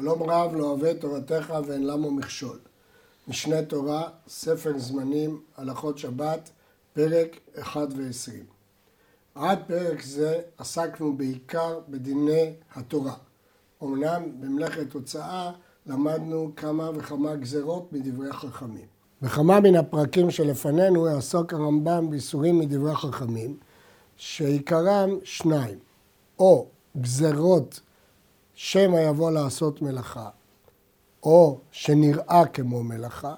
שלום רב לא אוהב תורתך ואין למו מכשול. משנה תורה, ספר זמנים, הלכות שבת, פרק 1 ו-20. עד פרק זה עסקנו בעיקר בדיני התורה. אמנם במלאכת הוצאה למדנו כמה וכמה גזרות מדברי חכמים. בכמה מן הפרקים שלפנינו יעסוק הרמב"ם באיסורים מדברי חכמים, שעיקרם שניים, או גזרות שמא יבוא לעשות מלאכה, או שנראה כמו מלאכה,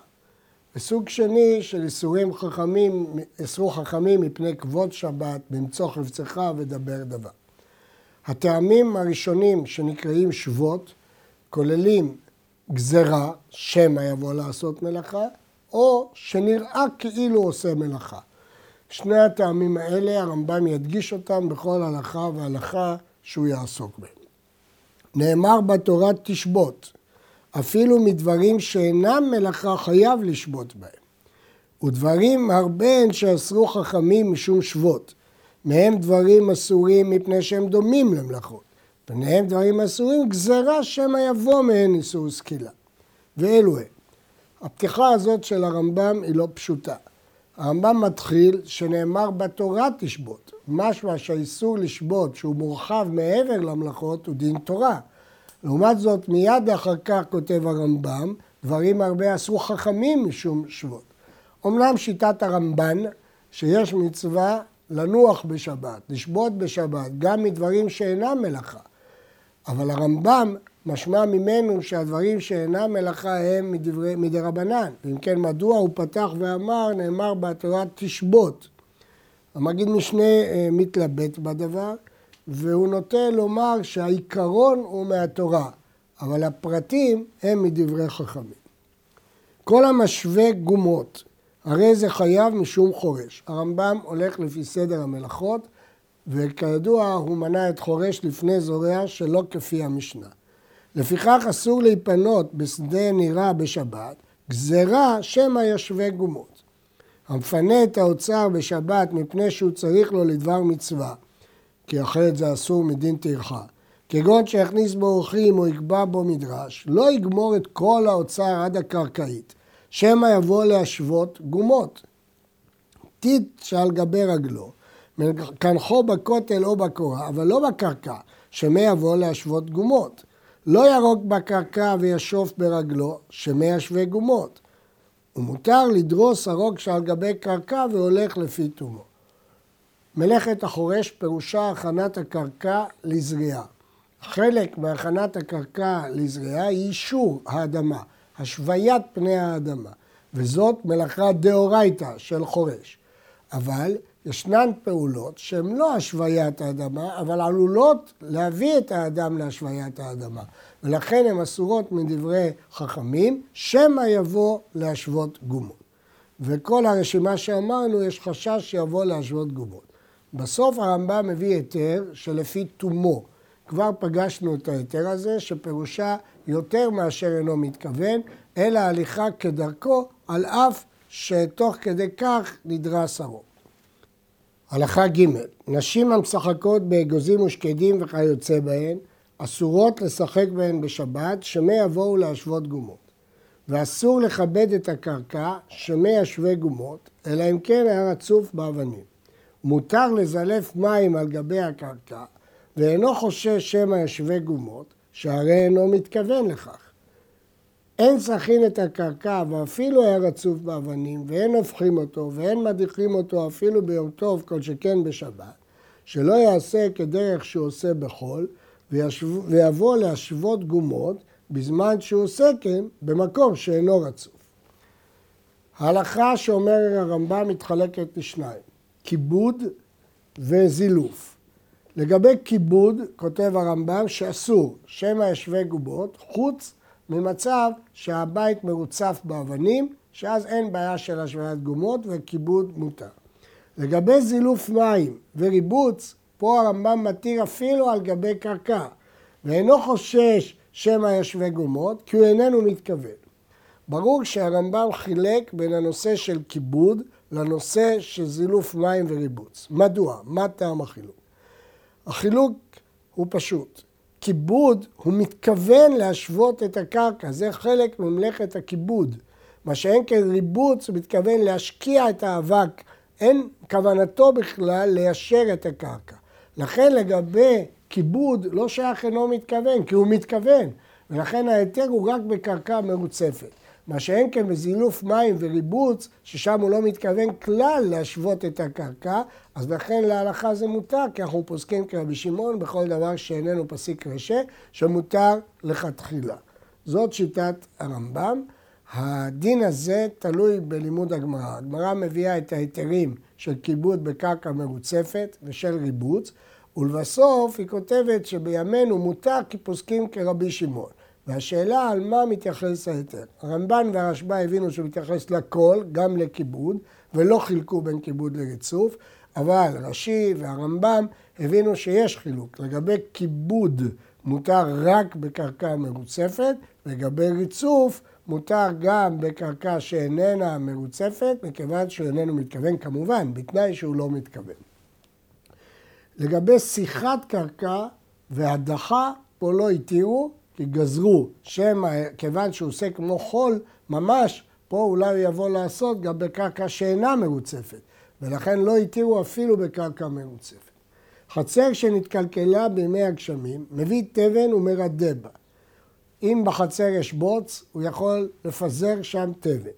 וסוג שני של איסורים חכמים, איסרו חכמים מפני כבוד שבת, במצוא חפצך ודבר דבר. הטעמים הראשונים שנקראים שבות, כוללים גזרה, שמא יבוא לעשות מלאכה, או שנראה כאילו עושה מלאכה. שני הטעמים האלה, הרמב"ם ידגיש אותם בכל הלכה והלכה שהוא יעסוק בהם. נאמר בתורה תשבות, אפילו מדברים שאינם מלאכה חייב לשבות בהם. ודברים הרבה הן שאסרו חכמים משום שבות. מהם דברים אסורים מפני שהם דומים למלאכות. פניהם דברים אסורים, גזרה שמא יבוא מהן איסור סקילה. ואלו הם. הפתיחה הזאת של הרמב"ם היא לא פשוטה. הרמב"ם מתחיל שנאמר בתורה תשבות. משמע שהאיסור לשבות שהוא מורחב מעבר למלאכות הוא דין תורה. לעומת זאת מיד אחר כך כותב הרמב"ם דברים הרבה עשו חכמים משום שבות. אמנם שיטת הרמב"ן שיש מצווה לנוח בשבת, לשבות בשבת, גם מדברים שאינם מלאכה. אבל הרמב"ם משמע ממנו שהדברים שאינם מלאכה הם מדברי, מדרבנן. ואם כן, מדוע הוא פתח ואמר, נאמר בתורה תשבות. המגיד משנה אה, מתלבט בדבר, והוא נוטה לומר שהעיקרון הוא מהתורה, אבל הפרטים הם מדברי חכמים. כל המשווה גומות, הרי זה חייב משום חורש. הרמב"ם הולך לפי סדר המלאכות, וכידוע הוא מנה את חורש לפני זורע שלא כפי המשנה. לפיכך אסור להיפנות בשדה נירה בשבת, גזרה שמא ישווה גומות. המפנה את האוצר בשבת מפני שהוא צריך לו לדבר מצווה, כי אחרת זה אסור מדין טרחה. כגון שיכניס בו אורחים או יקבע בו מדרש, לא יגמור את כל האוצר עד הקרקעית, שמא יבוא להשוות גומות. טיט שעל גבי רגלו, קנחו בכותל או בקורה, אבל לא בקרקע, שמא יבוא להשוות גומות. לא ירוק בקרקע וישוף ברגלו, שמא ישווה גומות. ומותר לדרוס הרוק שעל גבי קרקע והולך לפי תומו. מלאכת החורש פירושה הכנת הקרקע לזריעה. חלק מהכנת הקרקע לזריעה היא אישור האדמה, השוויית פני האדמה, וזאת מלאכה דאורייתא של חורש. אבל ישנן פעולות שהן לא השוויית האדמה, אבל עלולות להביא את האדם להשוויית האדמה. ולכן הן אסורות מדברי חכמים, שמא יבוא להשוות גומות. וכל הרשימה שאמרנו, יש חשש שיבוא להשוות גומות. בסוף הרמב"ם מביא היתר שלפי תומו. כבר פגשנו את ההיתר הזה, שפירושה יותר מאשר אינו מתכוון, אלא הליכה כדרכו, על אף שתוך כדי כך נדרס הרוב. הלכה ג' נשים המשחקות באגוזים ושקדים וכיוצא בהן, אסורות לשחק בהן בשבת, שמא יבואו להשוות גומות. ואסור לכבד את הקרקע, שמא ישווה גומות, אלא אם כן היה רצוף באבנים. מותר לזלף מים על גבי הקרקע, ואינו חושש שמא ישווה גומות, שהרי אינו מתכוון לכך. אין צריכים את הקרקע ואפילו היה רצוף באבנים, ואין הופכים אותו, ואין מדיחים אותו אפילו ביום טוב, כל שכן בשבת, שלא יעשה כדרך שהוא עושה בחול, ויבוא להשוות גומות בזמן שהוא עושה כן במקום שאינו רצוף. ההלכה שאומר הרמב"ם מתחלקת לשניים. כיבוד וזילוף. לגבי כיבוד, כותב הרמב"ם שאסור שמא ישווה גובות, חוץ ממצב שהבית מרוצף באבנים, שאז אין בעיה של השוויית גומות וכיבוד מותר. לגבי זילוף מים וריבוץ, פה הרמב"ם מתיר אפילו על גבי קרקע, ואינו חושש שמא ישווה גומות, כי הוא איננו מתכוון. ברור שהרמב"ם חילק בין הנושא של כיבוד לנושא של זילוף מים וריבוץ. מדוע? מה טעם החילוק? החילוק הוא פשוט. כיבוד, הוא מתכוון להשוות את הקרקע, זה חלק ממלאכת הכיבוד. מה שאין כן ריבוץ, הוא מתכוון להשקיע את האבק, אין כוונתו בכלל ליישר את הקרקע. לכן לגבי כיבוד לא שייך אינו מתכוון, כי הוא מתכוון, ולכן ההיתר הוא רק בקרקע מרוצפת. מה שאין כן בזילוף מים וריבוץ, ששם הוא לא מתכוון כלל להשוות את הקרקע, אז לכן להלכה זה מותר, כי אנחנו פוסקים כרבי שמעון בכל דבר שאיננו פסיק רשע, שמותר לכתחילה. זאת שיטת הרמב"ם. הדין הזה תלוי בלימוד הגמרא. הגמרא מביאה את ההיתרים של כיבוד בקרקע מרוצפת ושל ריבוץ, ולבסוף היא כותבת שבימינו מותר כי פוסקים כרבי שמעון. והשאלה על מה מתייחס ההיתר. הרמב"ן והרשב"א הבינו שהוא מתייחס לכל, גם לכיבוד, ולא חילקו בין כיבוד לריצוף, אבל רש"י והרמב"ם הבינו שיש חילוק. לגבי כיבוד מותר רק בקרקע מרוצפת, לגבי ריצוף מותר גם בקרקע שאיננה מרוצפת, מכיוון שהוא איננו מתכוון כמובן, בתנאי שהוא לא מתכוון. לגבי שיחת קרקע והדחה, פה לא התירו, גזרו, שמא כיוון שהוא עושה כמו חול ממש, פה אולי הוא יבוא לעשות גם בקרקע שאינה מרוצפת, ולכן לא התירו אפילו בקרקע מרוצפת. חצר שנתקלקלה בימי הגשמים, מביא תבן ומרדה בה. אם בחצר יש בוץ, הוא יכול לפזר שם תבן.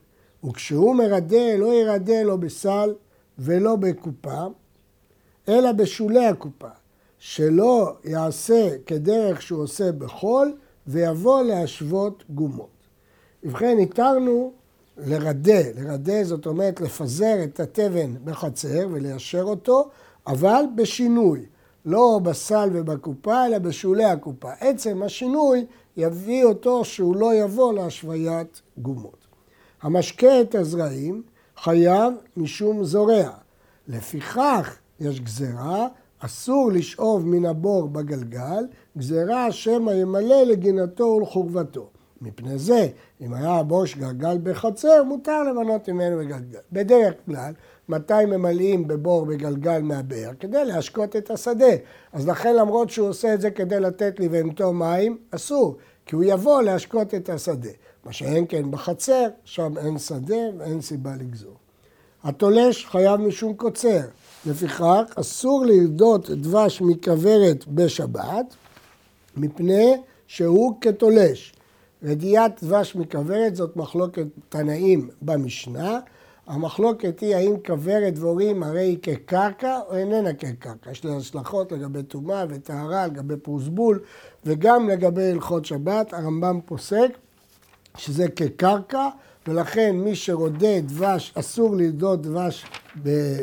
וכשהוא מרדה, לא ירדה לא בסל ולא בקופה, אלא בשולי הקופה, שלא יעשה כדרך שהוא עושה בחול, ויבוא להשוות גומות. ובכן, התרנו לרדה, לרדה זאת אומרת לפזר את התבן בחצר וליישר אותו, אבל בשינוי, לא בסל ובקופה, אלא בשולי הקופה. עצם השינוי יביא אותו שהוא לא יבוא להשוויית גומות. המשקה את הזרעים חייב משום זורע. לפיכך יש גזרה, אסור לשאוב מן הבור בגלגל, גזרה שמא ימלא לגינתו ולחורבתו. מפני זה, אם היה הבוש גלגל בחצר, מותר למנות ממנו בגלגל. בדרך כלל, מתי ממלאים בבור בגלגל מהבאר? כדי להשקות את השדה. אז לכן למרות שהוא עושה את זה כדי לתת לבהמתו מים, אסור, כי הוא יבוא להשקות את השדה. מה שאין כן בחצר, שם אין שדה ואין סיבה לגזור. התולש חייב משום קוצר. לפיכך אסור לרדות דבש מכוורת בשבת, מפני שהוא כתולש. רדיית דבש מכוורת זאת מחלוקת תנאים במשנה. המחלוקת היא האם כוורת דבורים הרי היא כקרקע או איננה כקרקע. יש לה השלכות לגבי טומאה וטהרה, לגבי פרוסבול וגם לגבי הלכות שבת. הרמב"ם פוסק שזה כקרקע ולכן מי שרודה דבש, אסור לרדות דבש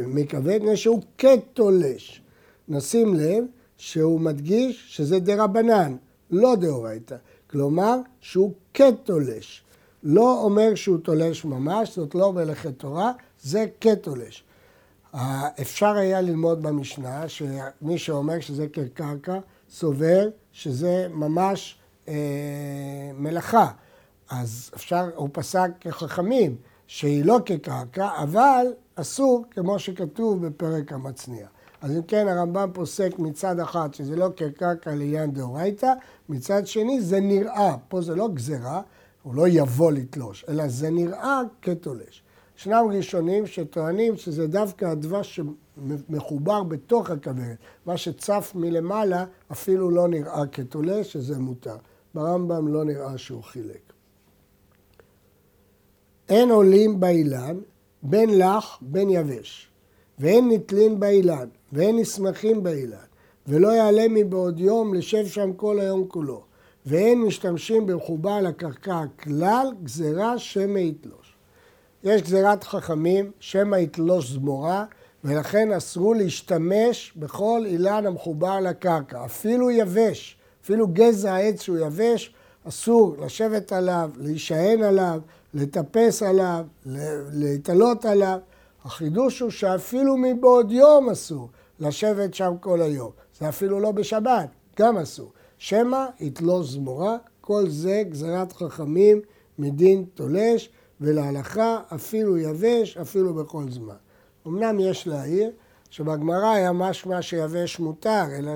מכוורת, מפני שהוא כתולש. נשים לב שהוא מדגיש שזה דה רבנן, לא דאורייתא. כלומר, שהוא כתולש. לא אומר שהוא תולש ממש, זאת לא מלאכת תורה, זה כתולש. אפשר היה ללמוד במשנה שמי שאומר שזה כקרקע, סובר שזה ממש אה, מלאכה. אז אפשר, הוא פסק כחכמים שהיא לא כקרקע, אבל אסור כמו שכתוב בפרק המצניע. אז אם כן הרמב"ם פוסק מצד אחד שזה לא כקרקע לעניין דאורייתא, מצד שני זה נראה, פה זה לא גזרה, הוא לא יבוא לתלוש, אלא זה נראה כתולש. ישנם ראשונים שטוענים שזה דווקא הדבש שמחובר בתוך הכוורת, מה שצף מלמעלה אפילו לא נראה כתולש, שזה מותר. ברמב"ם לא נראה שהוא חילק. אין עולים באילן, בין לח בין יבש, ואין נתלין באילן, ואין נסמכים באילן, ולא יעלה מבעוד יום לשב שם כל היום כולו, ואין משתמשים במחובה לקרקע כלל, גזירה שמא יתלוש. יש גזירת חכמים, שמא יתלוש זמורה, ולכן אסרו להשתמש בכל אילן המחובר לקרקע, אפילו יבש, אפילו גזע העץ שהוא יבש, אסור לשבת עליו, להישען עליו, לטפס עליו, להתעלות עליו. החידוש הוא שאפילו מבעוד יום אסור לשבת שם כל היום. זה אפילו לא בשבת, גם אסור. שמא יתלוש זמורה, כל זה גזירת חכמים מדין תולש, ולהלכה אפילו יבש, אפילו בכל זמן. אמנם יש להעיר שבגמרא היה משמע שיבש מותר, אלא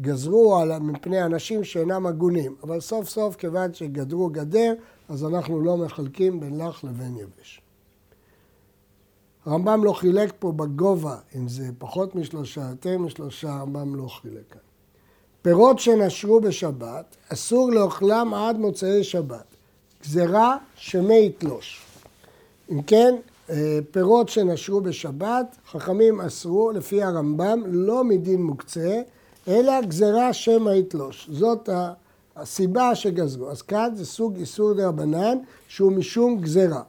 גזרו על, מפני אנשים שאינם הגונים, אבל סוף סוף כיוון שגדרו גדר, אז אנחנו לא מחלקים בין לח לבין יבש. הרמב"ם לא חילק פה בגובה, אם זה פחות משלושה, יותר משלושה, הרמב"ם לא חילק כאן. פירות שנשרו בשבת, אסור לאוכלם עד מוצאי שבת. גזרה שמי יתלוש. אם כן, אה, פירות שנשרו בשבת, חכמים אסרו, לפי הרמב"ם, לא מדין מוקצה, אלא גזרה שמא יתלוש. זאת הסיבה שגזרו. אז כאן זה סוג איסור דרבנן שהוא משום גזרה.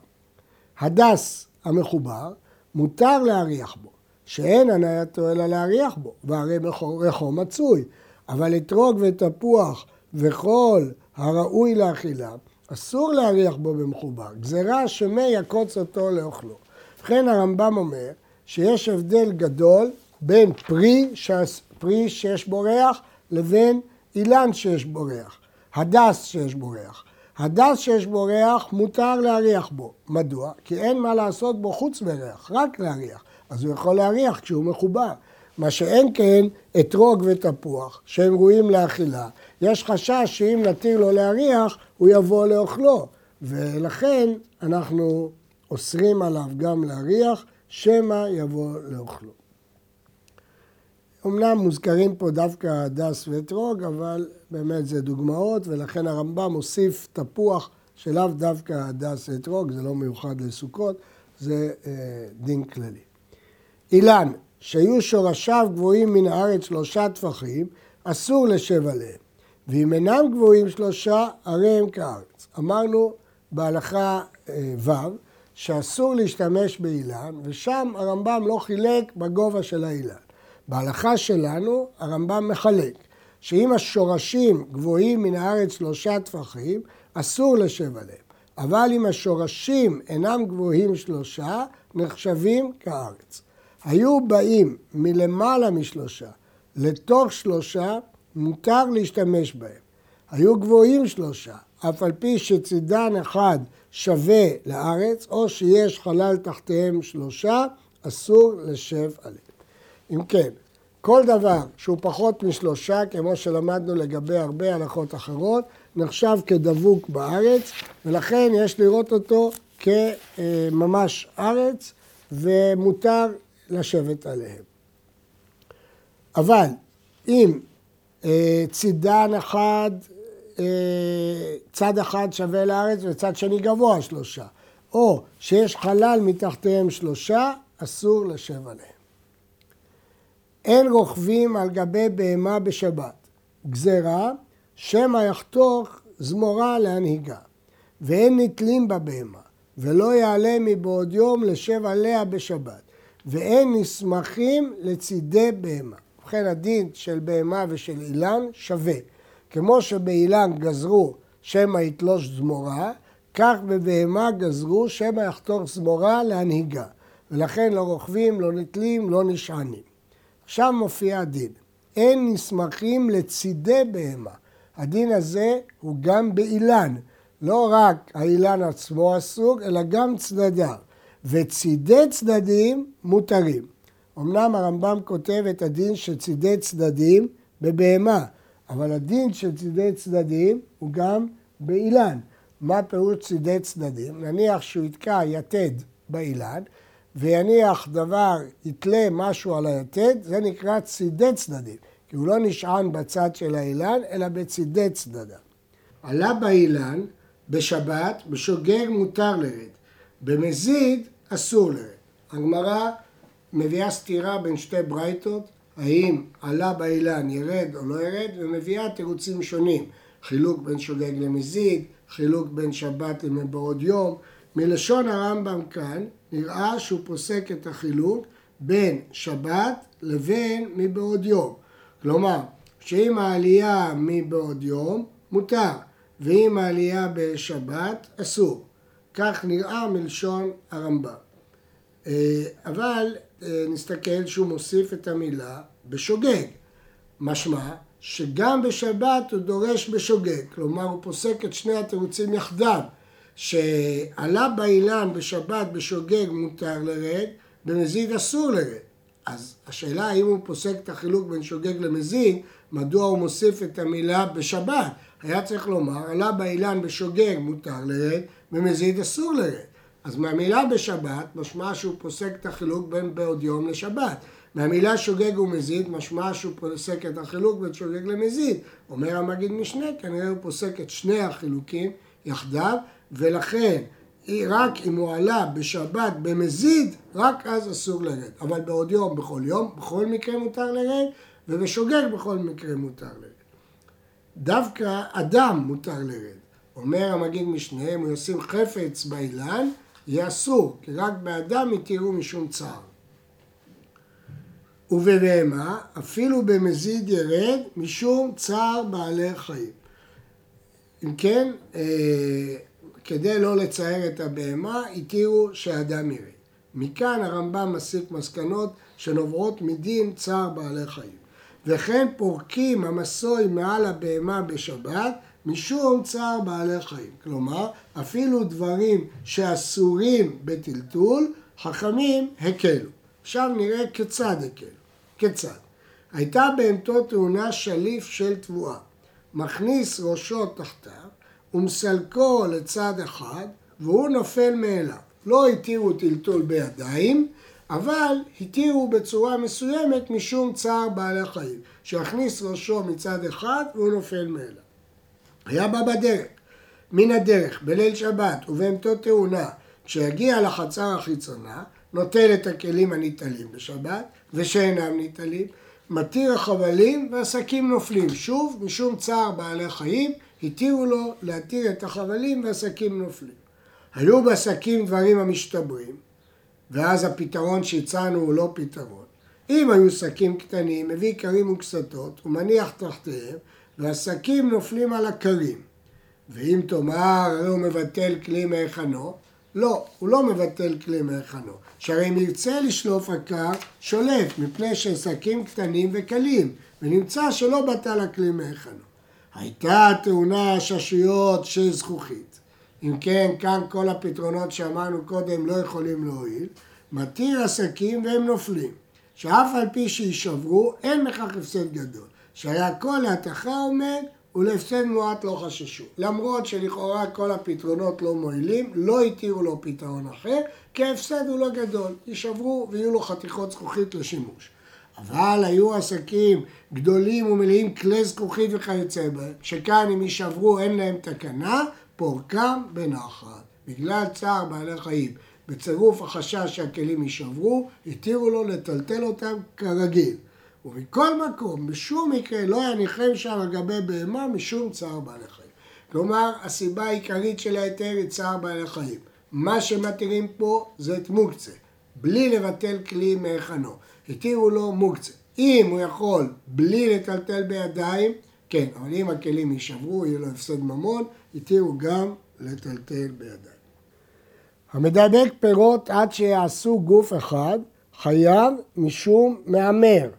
הדס המחובר, מותר להריח בו, שאין הנייתו אלא להריח בו, והרי ריחו מצוי. אבל אתרוג ותפוח וכל הראוי לאכילה, אסור להריח בו במחובר. גזירה שמי יקוץ אותו לאוכלו. ובכן הרמב"ם אומר שיש הבדל גדול בין פרי, פרי שיש בו ריח לבין אילן שיש בו ריח, הדס שיש בו ריח. הדס שיש בו ריח מותר להריח בו. מדוע? כי אין מה לעשות בו חוץ מריח, רק להריח. אז הוא יכול להריח כשהוא מחובר. מה שאין כן אתרוג ותפוח, שהם ראויים לאכילה. יש חשש שאם נתיר לו להריח, הוא יבוא לאוכלו. ולכן אנחנו אוסרים עליו גם להריח, שמא יבוא לאוכלו. אמנם מוזכרים פה דווקא הדס ואתרוג, אבל באמת זה דוגמאות, ולכן הרמב"ם מוסיף תפוח שלאו דווקא הדס ואתרוג, זה לא מיוחד לסוכות, זה אה, דין כללי. אילן, שהיו שורשיו גבוהים מן הארץ שלושה טפחים, אסור לשב עליהם. ואם אינם גבוהים שלושה, הרי הם כארץ. אמרנו בהלכה אה, ו' שאסור להשתמש באילן, ושם הרמב"ם לא חילק בגובה של האילן. בהלכה שלנו הרמב"ם מחלק, שאם השורשים גבוהים מן הארץ שלושה טפחים, אסור לשב עליהם. אבל אם השורשים אינם גבוהים שלושה, נחשבים כארץ. היו באים מלמעלה משלושה לתוך שלושה, מותר להשתמש בהם. היו גבוהים שלושה, אף על פי שצידן אחד שווה לארץ, או שיש חלל תחתיהם שלושה, אסור לשב עליהם. אם כן, כל דבר שהוא פחות משלושה, כמו שלמדנו לגבי הרבה הלכות אחרות, נחשב כדבוק בארץ, ולכן יש לראות אותו כממש ארץ, ומותר לשבת עליהם. אבל אם אה, צידן אחד, אה, צד אחד שווה לארץ וצד שני גבוה שלושה, או שיש חלל מתחתיהם שלושה, אסור לשב עליהם. אין רוכבים על גבי בהמה בשבת. גזרה, שמא יחתוך זמורה להנהיגה. ואין נתלים בבהמה, ולא יעלה מבעוד יום לשב עליה בשבת. ואין נסמכים לצידי בהמה. ובכן הדין של בהמה ושל אילן שווה. כמו שבאילן גזרו שמא יתלוש זמורה, כך בבהמה גזרו שמא יחתוך זמורה להנהיגה. ולכן לא רוכבים, לא נתלים, לא נשענים. עכשיו מופיע הדין. אין נסמכים לצידי בהמה. הדין הזה הוא גם באילן. לא רק האילן עצמו אסור, אלא גם צדדיו. וצידי צדדים מותרים. אמנם הרמב"ם כותב את הדין של צידי צדדים בבהמה, אבל הדין של צידי צדדים הוא גם באילן. מה פירוש צידי צדדים? נניח שהוא יתקע יתד באילן, ויניח דבר, יתלה משהו על היתד, זה נקרא צידי צדדים, כי הוא לא נשען בצד של האילן, אלא בצידי צדדיו. עלה באילן, בשבת, בשוגר מותר לרד. במזיד אסור לרד. הגמרא מביאה סתירה בין שתי ברייתות, האם עלה באילן ירד או לא ירד, ומביאה תירוצים שונים, חילוק בין שוגג למזיד, חילוק בין שבת למבעוד יום. מלשון הרמב"ם כאן נראה שהוא פוסק את החילוק בין שבת לבין מבעוד יום. כלומר, שאם העלייה מבעוד יום מותר, ואם העלייה בשבת אסור. כך נראה מלשון הרמב"ם. אה, אבל אה, נסתכל שהוא מוסיף את המילה בשוגג. משמע שגם בשבת הוא דורש בשוגג, כלומר הוא פוסק את שני התירוצים יחדיו, שעלה באילן בשבת בשוגג מותר לרד, במזיד אסור לרד. אז השאלה האם הוא פוסק את החילוק בין שוגג למזיד, מדוע הוא מוסיף את המילה בשבת? היה צריך לומר, עלה באילן בשוגג מותר לרד, במזיד אסור לרד. אז מהמילה בשבת משמע שהוא פוסק את החילוק בין בעוד יום לשבת. מהמילה שוגג ומזיד משמע שהוא פוסק את החילוק בין שוגג למזיד. אומר המגיד משנה, כנראה הוא פוסק את שני החילוקים יחדיו, ולכן רק אם הוא עלה בשבת במזיד, רק אז אסור לרד. אבל בעוד יום, בכל יום, בכל מקרה מותר לרד, ובשוגג בכל מקרה מותר לרד. דווקא אדם מותר לרד. אומר המגיד משנה, אם ישים חפץ באילן, יהיה אסור, כי רק באדם יתירו משום צער. ובבהמה, אפילו במזיד ירד משום צער בעלי חיים. אם כן, אה, כדי לא לצייר את הבהמה, התירו שאדם ירד. מכאן הרמב"ם מסיק מסקנות שנובעות מדין צער בעלי חיים. וכן פורקים המסוי מעל הבהמה בשבת משום צער בעלי חיים. כלומר, אפילו דברים שאסורים בטלטול, חכמים הקלו. עכשיו נראה כיצד הקלו. כיצד? הייתה בהמתו תאונה שליף של תבואה. מכניס ראשו תחתיו ומסלקו לצד אחד והוא נופל מאליו. לא התירו טלטול בידיים, אבל התירו בצורה מסוימת משום צער בעלי חיים, שיכניס ראשו מצד אחד והוא נופל מאליו. היה בא בדרך, מן הדרך, בליל שבת ובהמתו תאונה, כשיגיע לחצר החיצונה, נוטל את הכלים הניטלים בשבת ושאינם ניטלים, מתיר החבלים והשקים נופלים. שוב, משום צער בעלי חיים, התירו לו להתיר את החבלים והשקים נופלים. היו בשקים דברים המשתברים, ואז הפתרון שהצענו הוא לא פתרון. אם היו שקים קטנים, מביא כרים וקסתות ומניח תחתיהם, והשקים נופלים על הכרים. ואם תאמר, הרי הוא מבטל כלי מהיכנו, לא, הוא לא מבטל כלי מהיכנו. שהרי אם ירצה לשלוף הקר, שולף, מפני ששקים קטנים וקלים, ונמצא שלא בטל הכלי מהיכנו. הייתה תאונה ששויות של זכוכית. אם כן, כאן כל הפתרונות שאמרנו קודם לא יכולים להועיל. מתיר עסקים והם נופלים. שאף על פי שיישברו, אין בכך הפסד גדול. שהיה כל להתכה עומד ולהפסד מועט לא חששו. למרות שלכאורה כל הפתרונות לא מועילים, לא התירו לו פתרון אחר, כי ההפסד הוא לא גדול. יישברו ויהיו לו חתיכות זכוכית לשימוש. אבל היו עסקים גדולים ומלאים כלי זכוכית וכיוצא בהם, שכאן אם יישברו אין להם תקנה, פורקם בנחת. בגלל צער בעלי חיים, בצירוף החשש שהכלים יישברו, התירו לו לטלטל אותם כרגיל. ומכל מקום, בשום מקרה לא יניחם שם על גבי בהמה משום צער בעלי חיים. כלומר, הסיבה העיקרית של ההיתר היא צער בעלי חיים. מה שמתירים פה זה את מוקצה, בלי לבטל כלי מהיכנו. התירו לו מוקצה. אם הוא יכול בלי לטלטל בידיים, כן, אבל אם הכלים יישברו, יהיה לו הפסד ממון, התירו גם לטלטל בידיים. המדבק פירות עד שיעשו גוף אחד, חייב משום מהמר.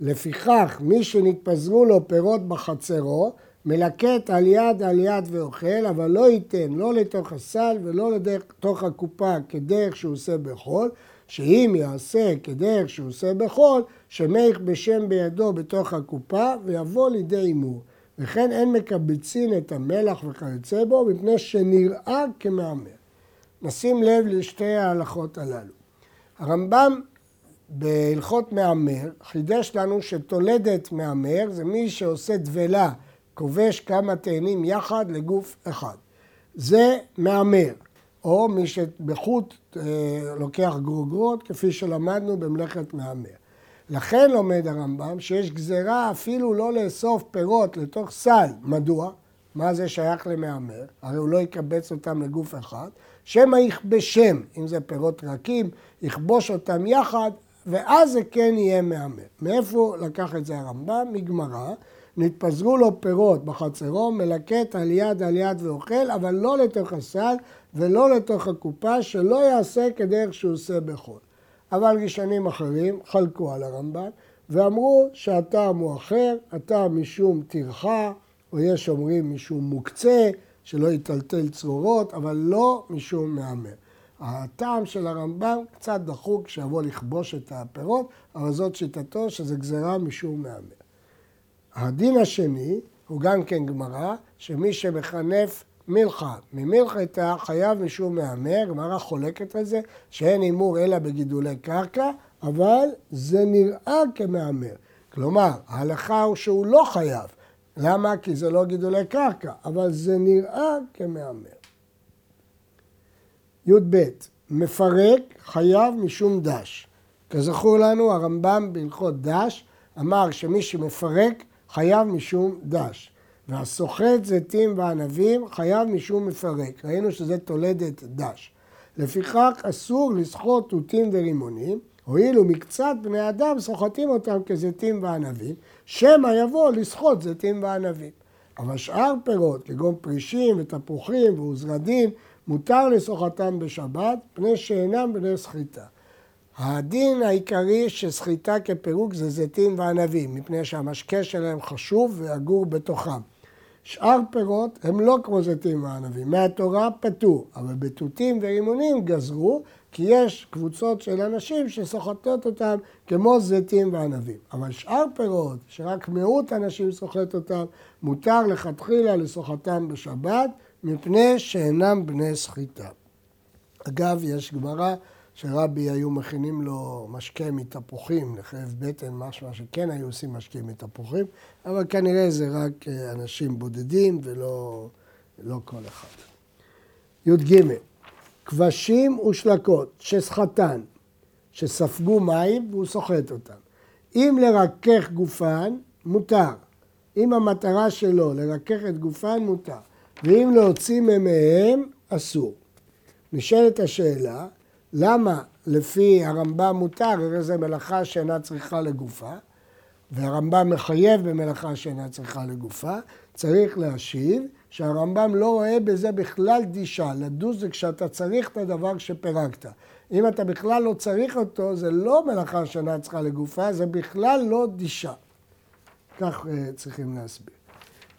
לפיכך, מי שנתפזרו לו פירות בחצרו, מלקט על יד על יד ואוכל, אבל לא ייתן לא לתוך הסל ולא לתוך הקופה כדרך שהוא עושה בחול, שאם יעשה כדרך שהוא עושה בחול, שמייך בשם בידו בתוך הקופה ויבוא לידי הימור. וכן אין מקבצין את המלח וכיוצא בו, מפני שנראה כמהמר. נשים לב לשתי ההלכות הללו. הרמב"ם בהלכות מהמר חידש לנו שתולדת מהמר זה מי שעושה דבלה, כובש כמה תאנים יחד לגוף אחד. זה מהמר, או מי שבחוט אה, לוקח גרוגרות, כפי שלמדנו במלאכת מהמר. לכן לומד הרמב"ם שיש גזרה אפילו לא לאסוף פירות לתוך סל. מדוע? מה זה שייך למהמר? הרי הוא לא יקבץ אותם לגוף אחד. שמא יכבשם, אם זה פירות רכים, יכבוש אותם יחד, ואז זה כן יהיה מהמר. מאיפה לקח את זה הרמב"ם? מגמרא. נתפזרו לו פירות בחצרו, מלקט על יד על יד ואוכל, אבל לא לתוך הסל ולא לתוך הקופה, שלא יעשה כדרך שהוא עושה בחול. אבל ראשונים אחרים חלקו על הרמב"ם ואמרו שהטעם הוא אחר, הטעם משום טרחה, או יש אומרים משום מוקצה, שלא יטלטל צרורות, אבל לא משום מהמר. הטעם של הרמב"ם קצת דחוק שיבוא לכבוש את הפירות, אבל זאת שיטתו שזה גזרה משום מהמר. הדין השני הוא גם כן גמרא, שמי שמחנף מלכה ממלכתה חייב משום מהמר, גמרא חולקת על זה, שאין הימור אלא בגידולי קרקע, אבל זה נראה כמהמר. כלומר, ההלכה הוא שהוא לא חייב. למה? כי זה לא גידולי קרקע, אבל זה נראה כמהמר. י"ב, מפרק חייב משום דש. כזכור לנו, הרמב"ם בהלכות דש אמר שמי שמפרק חייב משום דש. והסוחט זיתים וענבים חייב משום מפרק. ראינו שזה תולדת דש. לפיכך אסור לסחוט תותים ורימונים, הואיל ומקצת בני אדם סוחטים אותם כזיתים וענבים, שמא יבוא לסחוט זיתים וענבים. אבל שאר פירות, כגון פרישים ותפוחים ועוזרדין, מותר לסוחתם בשבת, פני שאינם בני סחיטה. הדין העיקרי של סחיטה כפירוק זה זיתים וענבים, מפני שהמשקה שלהם חשוב ואגור בתוכם. שאר פירות הם לא כמו זיתים וענבים, מהתורה פטור, אבל בתותים ורימונים גזרו, כי יש קבוצות של אנשים שסוחטות אותם כמו זיתים וענבים. אבל שאר פירות, שרק מיעוט אנשים סוחט אותם, מותר לכתחילה לסוחתם בשבת, מפני שאינם בני סחיטה. אגב, יש גמרא שרבי היו מכינים לו משקה מתפוחים לכאב בטן, משמע שכן היו עושים משקה מתפוחים, אבל כנראה זה רק אה, אנשים בודדים ולא לא כל אחד. י"ג כבשים ושלקות שסחטן, שספגו מים והוא סוחט אותם. אם לרכך גופן, מותר. אם המטרה שלו לרכך את גופן, מותר. ואם להוציא ממיהם, אסור. נשאלת השאלה, למה לפי הרמב"ם מותר, הרי זו מלאכה שאינה צריכה לגופה, והרמב"ם מחייב במלאכה שאינה צריכה לגופה, צריך להשיב שהרמב"ם לא רואה בזה בכלל דישה. לדוש זה כשאתה צריך את הדבר שפירקת. אם אתה בכלל לא צריך אותו, זה לא מלאכה שאינה צריכה לגופה, זה בכלל לא דישה. כך uh, צריכים להסביר.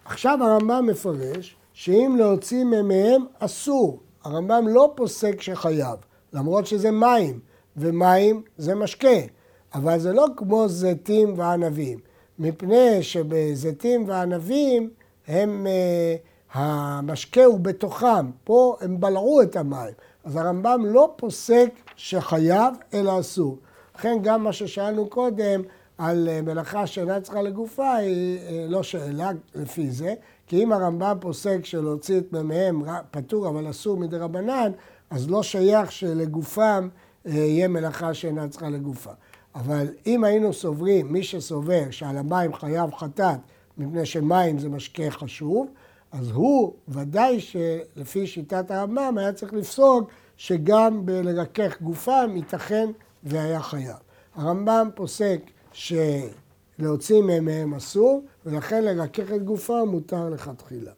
עכשיו הרמב"ם מפרש שאם להוציא ממיהם אסור. הרמב"ם לא פוסק שחייב. למרות שזה מים, ומים זה משקה, אבל זה לא כמו זיתים וענבים, מפני שבזיתים וענבים הם, uh, המשקה הוא בתוכם, פה הם בלעו את המים, אז הרמב"ם לא פוסק שחייב אלא אסור. לכן גם מה ששאלנו קודם על אה, מלאכה שאינה צריכה לגופה היא אה, לא שאלה לפי זה, כי אם הרמב"ם פוסק שלהוציא את מימיהם פטור אבל אסור מדי רבנן, אז לא שייך שלגופם אה, יהיה מלאכה שאינה צריכה לגופה. אבל אם היינו סוברים, מי שסובר שעל המים חייב חטאת, מפני שמים זה משקה חשוב, אז הוא ודאי שלפי שיטת הרמב"ם היה צריך לפסוק שגם בלרכך גופם ייתכן והיה חייב. הרמב"ם פוסק שלהוציא מהם אסור, ולכן לרכך את גופם מותר לכתחילה.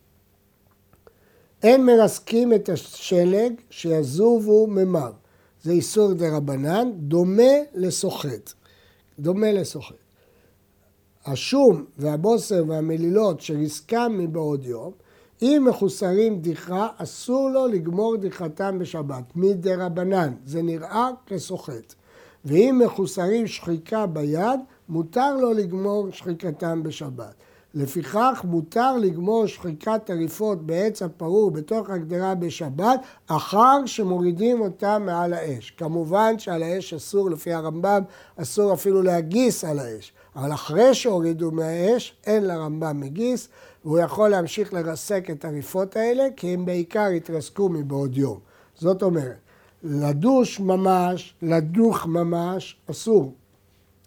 אין מרסקים את השלג שיזובו ממר. זה איסור דה רבנן, דומה לסוחט. דומה לסוחט. השום והבוסר והמלילות שריסקם מבעוד יום, אם מחוסרים דיחה, אסור לו לגמור דיחתם בשבת, מדה רבנן, זה נראה כסוחט. ואם מחוסרים שחיקה ביד, מותר לו לגמור שחיקתם בשבת. לפיכך מותר לגמור שחיקת טריפות בעץ הפרור בתוך הגדרה בשבת אחר שמורידים אותה מעל האש. כמובן שעל האש אסור, לפי הרמב"ם, אסור אפילו להגיס על האש. אבל אחרי שהורידו מהאש, אין לרמב"ם מגיס, והוא יכול להמשיך לרסק את הטריפות האלה, כי הם בעיקר יתרסקו מבעוד יום. זאת אומרת, לדוש ממש, לדוך ממש, אסור.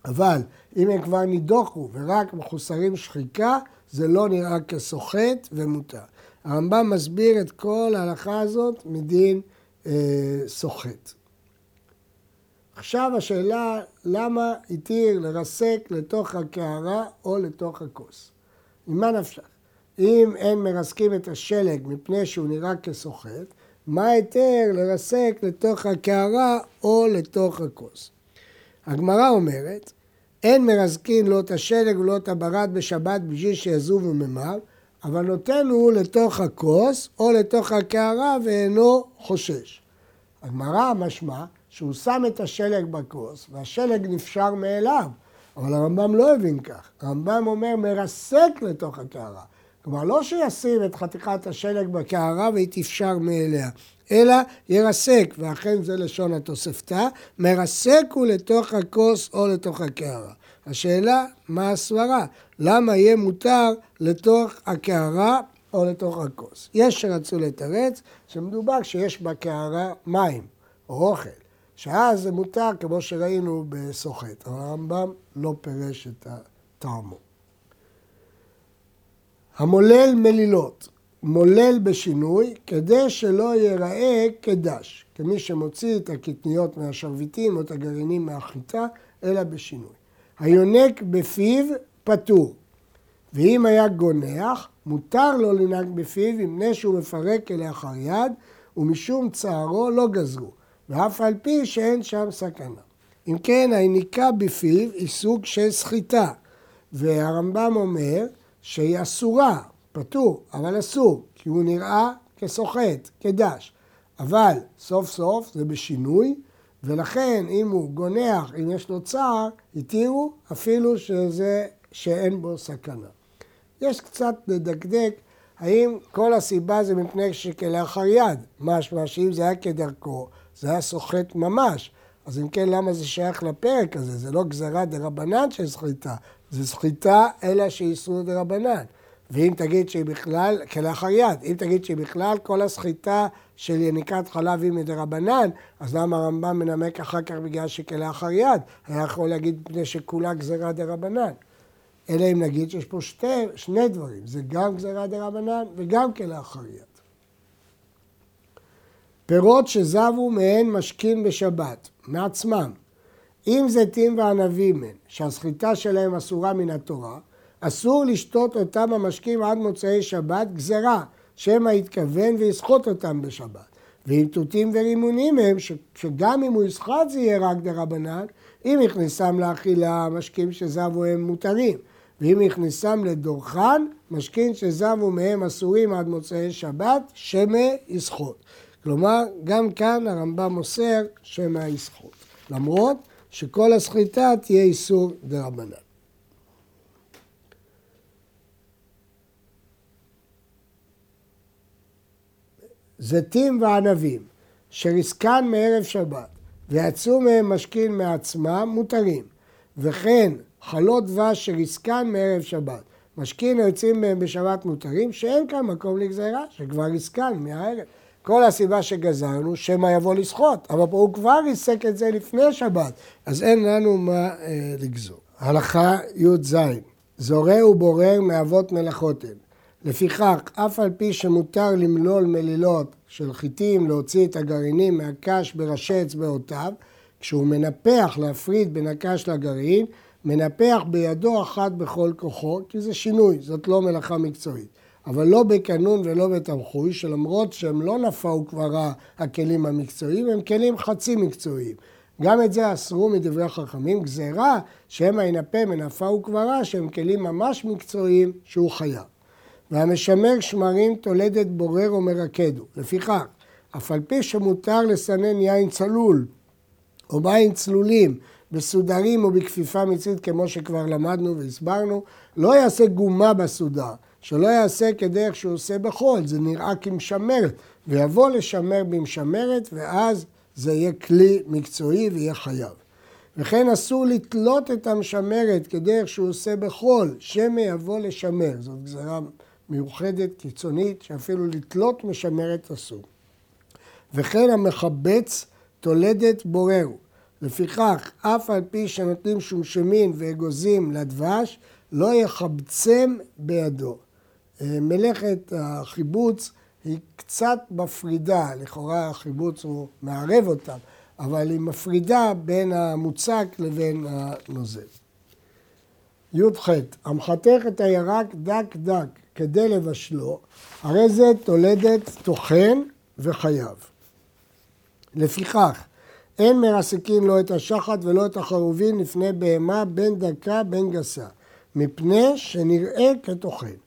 אבל אם הם כבר נידוחו ורק מחוסרים שחיקה, זה לא נראה כסוחט ומותר. הרמב"ם מסביר את כל ההלכה הזאת מדין אה, סוחט. עכשיו השאלה, למה התיר לרסק לתוך הקערה או לתוך הכוס? ממה נפשך? אם אין מרסקים את השלג מפני שהוא נראה כסוחט, מה היתר לרסק לתוך הקערה או לתוך הכוס? הגמרא אומרת, אין מרזקין לא את השלג ולא את הברד בשבת בשביל שיזובו ממר, אבל נותן הוא לתוך הכוס או לתוך הקערה ואינו חושש. הגמרא משמע שהוא שם את השלג בכוס והשלג נפשר מאליו, אבל הרמב"ם לא הבין כך. הרמב"ם אומר מרסק לתוך הקערה. כלומר, לא שישים את חתיכת השלג בקערה והיא תפשר מאליה, אלא ירסק, ואכן זה לשון התוספתא, מרסק הוא לתוך הכוס או לתוך הקערה. השאלה, מה הסברה? למה יהיה מותר לתוך הקערה או לתוך הכוס? יש שרצו לתרץ שמדובר שיש בקערה מים או אוכל, שאז זה מותר כמו שראינו בסוחט, הרמב"ם לא פירש את הטעמו. המולל מלילות, מולל בשינוי כדי שלא ייראה כדש, כמי שמוציא את הקטניות מהשרביטים או את הגרעינים מהחיטה, אלא בשינוי. היונק בפיו פטור, ואם היה גונח, מותר לו לנהג בפיו מפני שהוא מפרק כלאחר יד, ומשום צערו לא גזרו, ואף על פי שאין שם סכנה. אם כן, היניקה בפיו היא סוג של סחיטה, והרמב"ם אומר שהיא אסורה, פטור, אבל אסור, כי הוא נראה כסוחט, כדש. אבל סוף סוף זה בשינוי, ולכן אם הוא גונח, אם יש לו צער, התירו אפילו שזה, שאין בו סכנה. יש קצת לדקדק האם כל הסיבה זה מפני שכלאחר יד, משמע שאם זה היה כדרכו, זה היה סוחט ממש. אז אם כן, למה זה שייך לפרק הזה? זה לא גזרה דה רבנן של סחיטה, זה סחיטה אלא שאיסור דה רבנן. ואם תגיד שהיא בכלל, כלאחר יד, אם תגיד שהיא בכלל כל הסחיטה של יניקת חלב היא מדה רבנן, אז למה הרמב"ם מנמק אחר כך בגלל שכלאחר יד? היה יכול להגיד מפני שכולה גזרה דה רבנן. אלא אם נגיד שיש פה שתי, שני דברים, זה גם גזרה דה רבנן וגם כלאחר יד. פירות שזבו מהן משקים בשבת, מעצמם. אם זיתים וענבים הן, שהסחיטה שלהם אסורה מן התורה, אסור לשתות אותם המשקים עד מוצאי שבת, גזרה, שמא יתכוון ויסחוט אותם בשבת. ואם תותים ורימונים הם, שגם אם הוא יסחט זה יהיה רק דרבנן, אם יכניסם לאכילה, משקים שזבו הם מותרים. ואם יכניסם לדורכן, משקים שזבו מהם אסורים עד מוצאי שבת, שמא יסחוט. כלומר, גם כאן הרמב"ם מוסר שמא יסחוט. למרות שכל הסחיטה תהיה איסור דרבנן. זיתים וענבים, שריסקן מערב שבת, ויצאו מהם משכין מעצמם, מותרים. וכן חלות דבש שריסקן מערב שבת, משכין היוצאים מהם בשבת מותרים, שאין כאן מקום לגזירה, שכבר ריסקן מהערב. כל הסיבה שגזרנו, שמא יבוא לסחוט, אבל פה הוא כבר ריסק את זה לפני שבת, אז אין לנו מה אה, לגזור. הלכה י"ז, זורע ובורר מאבות מלאכות הן. לפיכך, אף על פי שמותר למלול מלילות של חיטים, להוציא את הגרעינים מהקש בראשי אצבעותיו, כשהוא מנפח להפריד בין הקש לגרעין, מנפח בידו אחת בכל כוחו, כי זה שינוי, זאת לא מלאכה מקצועית. אבל לא בקנון ולא בתמחוי, שלמרות שהם לא נפאו כבר הכלים המקצועיים, הם כלים חצי מקצועיים. גם את זה אסרו מדברי החכמים, גזירה שמא ינפה מנפה וקברה, שהם כלים ממש מקצועיים שהוא חייב. והמשמר שמרים תולדת בורר או מרקדו. לפיכך, אף על פי שמותר לסנן יין צלול או מים צלולים בסודרים או בכפיפה מצרית כמו שכבר למדנו והסברנו, לא יעשה גומה בסודר, שלא יעשה כדרך שהוא עושה בחול, זה נראה כמשמרת, ויבוא לשמר במשמרת ואז זה יהיה כלי מקצועי ויהיה חייב. וכן אסור לתלות את המשמרת כדרך שהוא עושה בחול, שמא יבוא לשמר, זאת גזרה מיוחדת, קיצונית, שאפילו לתלות משמרת אסור. וכן המחבץ תולדת בוררו. לפיכך, אף על פי שנותנים שומשמין ואגוזים לדבש, לא יחבצם בידו. אה, מלאכת החיבוץ היא קצת מפרידה, לכאורה החיבוץ הוא מערב אותם, אבל היא מפרידה בין המוצק לבין הנוזל. י"ח, המחתך את הירק דק דק כדי לבשלו, הרי זה תולדת טוחן וחייב. לפיכך, אין מרסקים לא את השחת ולא את החרובין לפני בהמה בין דקה בין גסה, מפני שנראה כטוחן.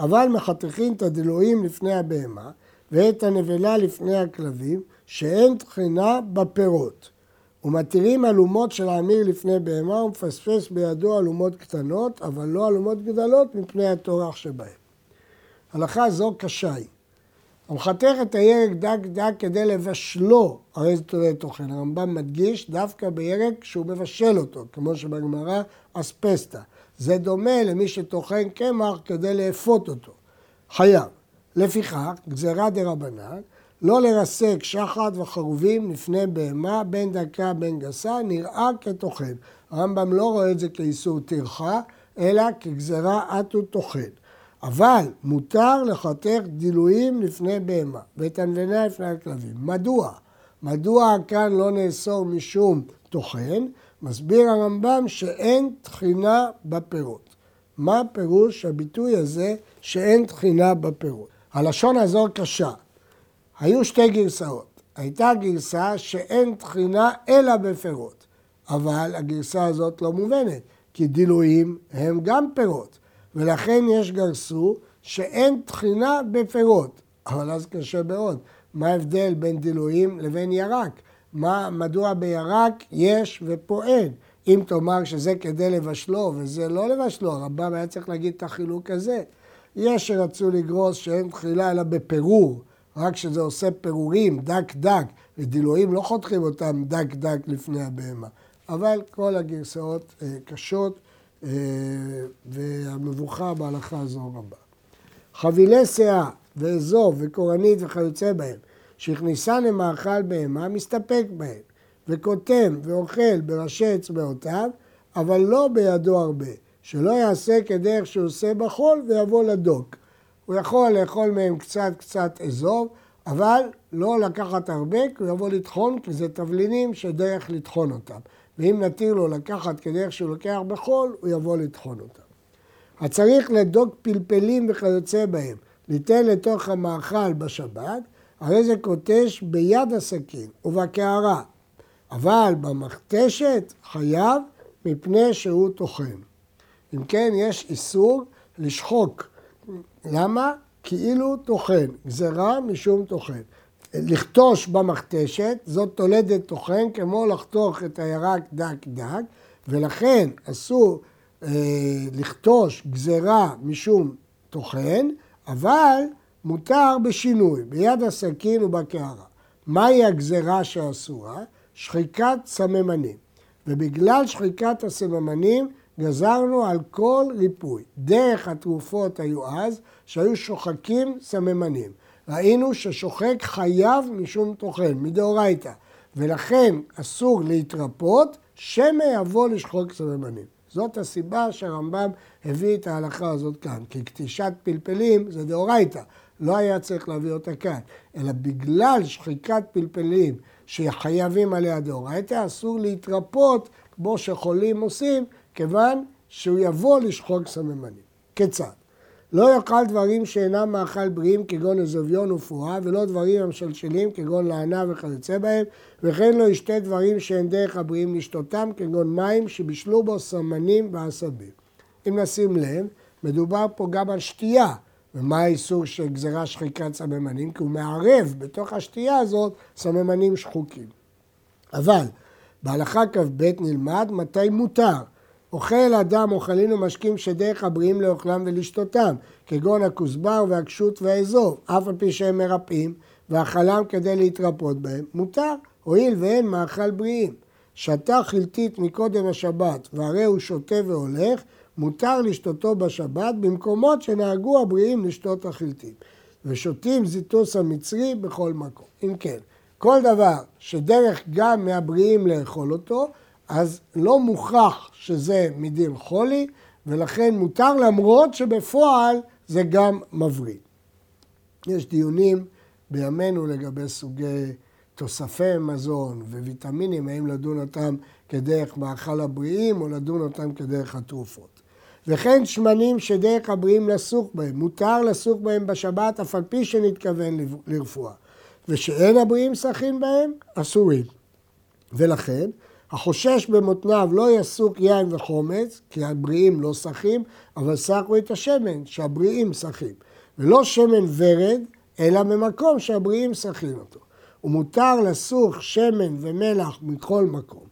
אבל מחתכים את הדלויים לפני הבהמה ואת הנבלה לפני הכלבים, שאין טחינה בפירות. ומתירים אלומות של העמיר לפני בהמה ומפספס בידו אלומות קטנות, אבל לא אלומות גדולות מפני הטורח שבהן. הלכה זו קשה היא. המחתך את הירק דק דק כדי לבשלו, הרי זה תולה תוכן. הרמב"ם מדגיש דווקא בירק שהוא מבשל אותו, כמו שבגמרא אספסטה. זה דומה למי שטוחן קמח כדי לאפות אותו. חייב. לפיכך, גזירה דה רבנן, לא לרסק שחת וחרובים לפני בהמה, בין דקה בין גסה, נראה כטוחן. הרמב"ם לא רואה את זה כאיסור טרחה, אלא כגזירה אטו טוחן. אבל מותר לחתך דילויים לפני בהמה ואת ענבנה לפני הכלבים. מדוע? מדוע כאן לא נאסור משום טוחן? מסביר הרמב"ם שאין טחינה בפירות. מה פירוש הביטוי הזה שאין טחינה בפירות? הלשון הזו קשה. היו שתי גרסאות. הייתה גרסה שאין טחינה אלא בפירות, אבל הגרסה הזאת לא מובנת, כי דילויים הם גם פירות. ולכן יש גרסו שאין טחינה בפירות. אבל אז קשה מאוד. מה ההבדל בין דילויים לבין ירק? מה, מדוע בירק יש ופה אין? אם תאמר שזה כדי לבשלו וזה לא לבשלו, הרמב"ם היה צריך להגיד את החילוק הזה. יש שרצו לגרוס שאין תחילה אלא בפירור, רק שזה עושה פירורים דק דק, ודילויים לא חותכים אותם דק דק לפני הבהמה. אבל כל הגרסאות אה, קשות. אה, והמבוכה בהלכה הזו רבה. חבילי שאה ואזוב וקורנית וכיוצא בהם, שהכניסה למאכל בהמה, מסתפק בהם, וקוטם ואוכל בראשי אצבעותיו, אבל לא בידו הרבה, שלא יעשה כדרך שהוא עושה בחול ויבוא לדוק. הוא יכול לאכול מהם קצת קצת אזוב, אבל לא לקחת הרבה, כי הוא יבוא לטחון, כי זה תבלינים שדרך לטחון אותם. ואם נתיר לו לקחת כדרך שהוא לוקח בחול, הוא יבוא לטחון אותם. הצריך לדוג פלפלים וכיוצא בהם, ליתן לתוך המאכל בשבת, הרי זה קוטש ביד הסכין ובקערה, אבל במכתשת חייב מפני שהוא טוחן. אם כן, יש איסור לשחוק. למה? כאילו טוחן. גזירה משום טוחן. לכתוש במכתשת, זאת תולדת טוחן, כמו לחתוך את הירק דק דק, ולכן אסור אה, לכתוש גזרה משום טוחן, אבל מותר בשינוי, ביד הסכין ובקערה. מהי הגזרה שאסורה? שחיקת סממנים. ובגלל שחיקת הסממנים גזרנו על כל ריפוי. דרך התרופות היו אז שהיו שוחקים סממנים. ראינו ששוחק חייב משום טוחן, מדאורייתא, ולכן אסור להתרפות, שמא יבוא לשחוק סממנים. זאת הסיבה שהרמב"ם הביא את ההלכה הזאת כאן, כי קטישת פלפלים זה דאורייתא, לא היה צריך להביא אותה כאן, אלא בגלל שחיקת פלפלים שחייבים עליה דאורייתא, אסור להתרפות כמו שחולים עושים, כיוון שהוא יבוא לשחוק סממנים. כיצד? לא יאכל דברים שאינם מאכל בריאים כגון אזוביון ופועה, ולא דברים המשלשלים כגון לענה וכיוצא בהם, וכן לא ישתה דברים שאין דרך הבריאים לשתותם כגון מים שבישלו בו סמנים ועשבים. אם נשים לב, מדובר פה גם על שתייה. ומה האיסור של גזירה שחיקת סממנים? כי הוא מערב בתוך השתייה הזאת סממנים שחוקים. אבל בהלכה כ"ב נלמד מתי מותר. אוכל אדם אוכלים ומשקים שדרך הבריאים לאוכלם ולשתותם, כגון הכוסבר והקשות והאזוב, אף על פי שהם מרפאים, ואכלם כדי להתרפות בהם, מותר, הואיל ואין מאכל בריאים. שתה חלטית מקודם השבת, והרי הוא שותה והולך, מותר לשתותו בשבת במקומות שנהגו הבריאים לשתות החלטית. ושותים זיטוס המצרי בכל מקום. אם כן, כל דבר שדרך גם מהבריאים לאכול אותו, אז לא מוכרח שזה מדין חולי, ולכן מותר למרות שבפועל זה גם מבריא. יש דיונים בימינו לגבי סוגי תוספי מזון וויטמינים, האם לדון אותם כדרך מאכל הבריאים או לדון אותם כדרך התרופות. וכן שמנים שדרך הבריאים לסוך בהם, מותר לסוך בהם בשבת אף על פי שנתכוון לרפואה. ושאין הבריאים שחים בהם, אסורים. ולכן החושש במותניו לא יסוק יין וחומץ, כי הבריאים לא שחים, אבל סחו את השמן, שהבריאים שחים. ולא שמן ורד, אלא ממקום שהבריאים שחים אותו. ומותר לסוך שמן ומלח מכל מקום.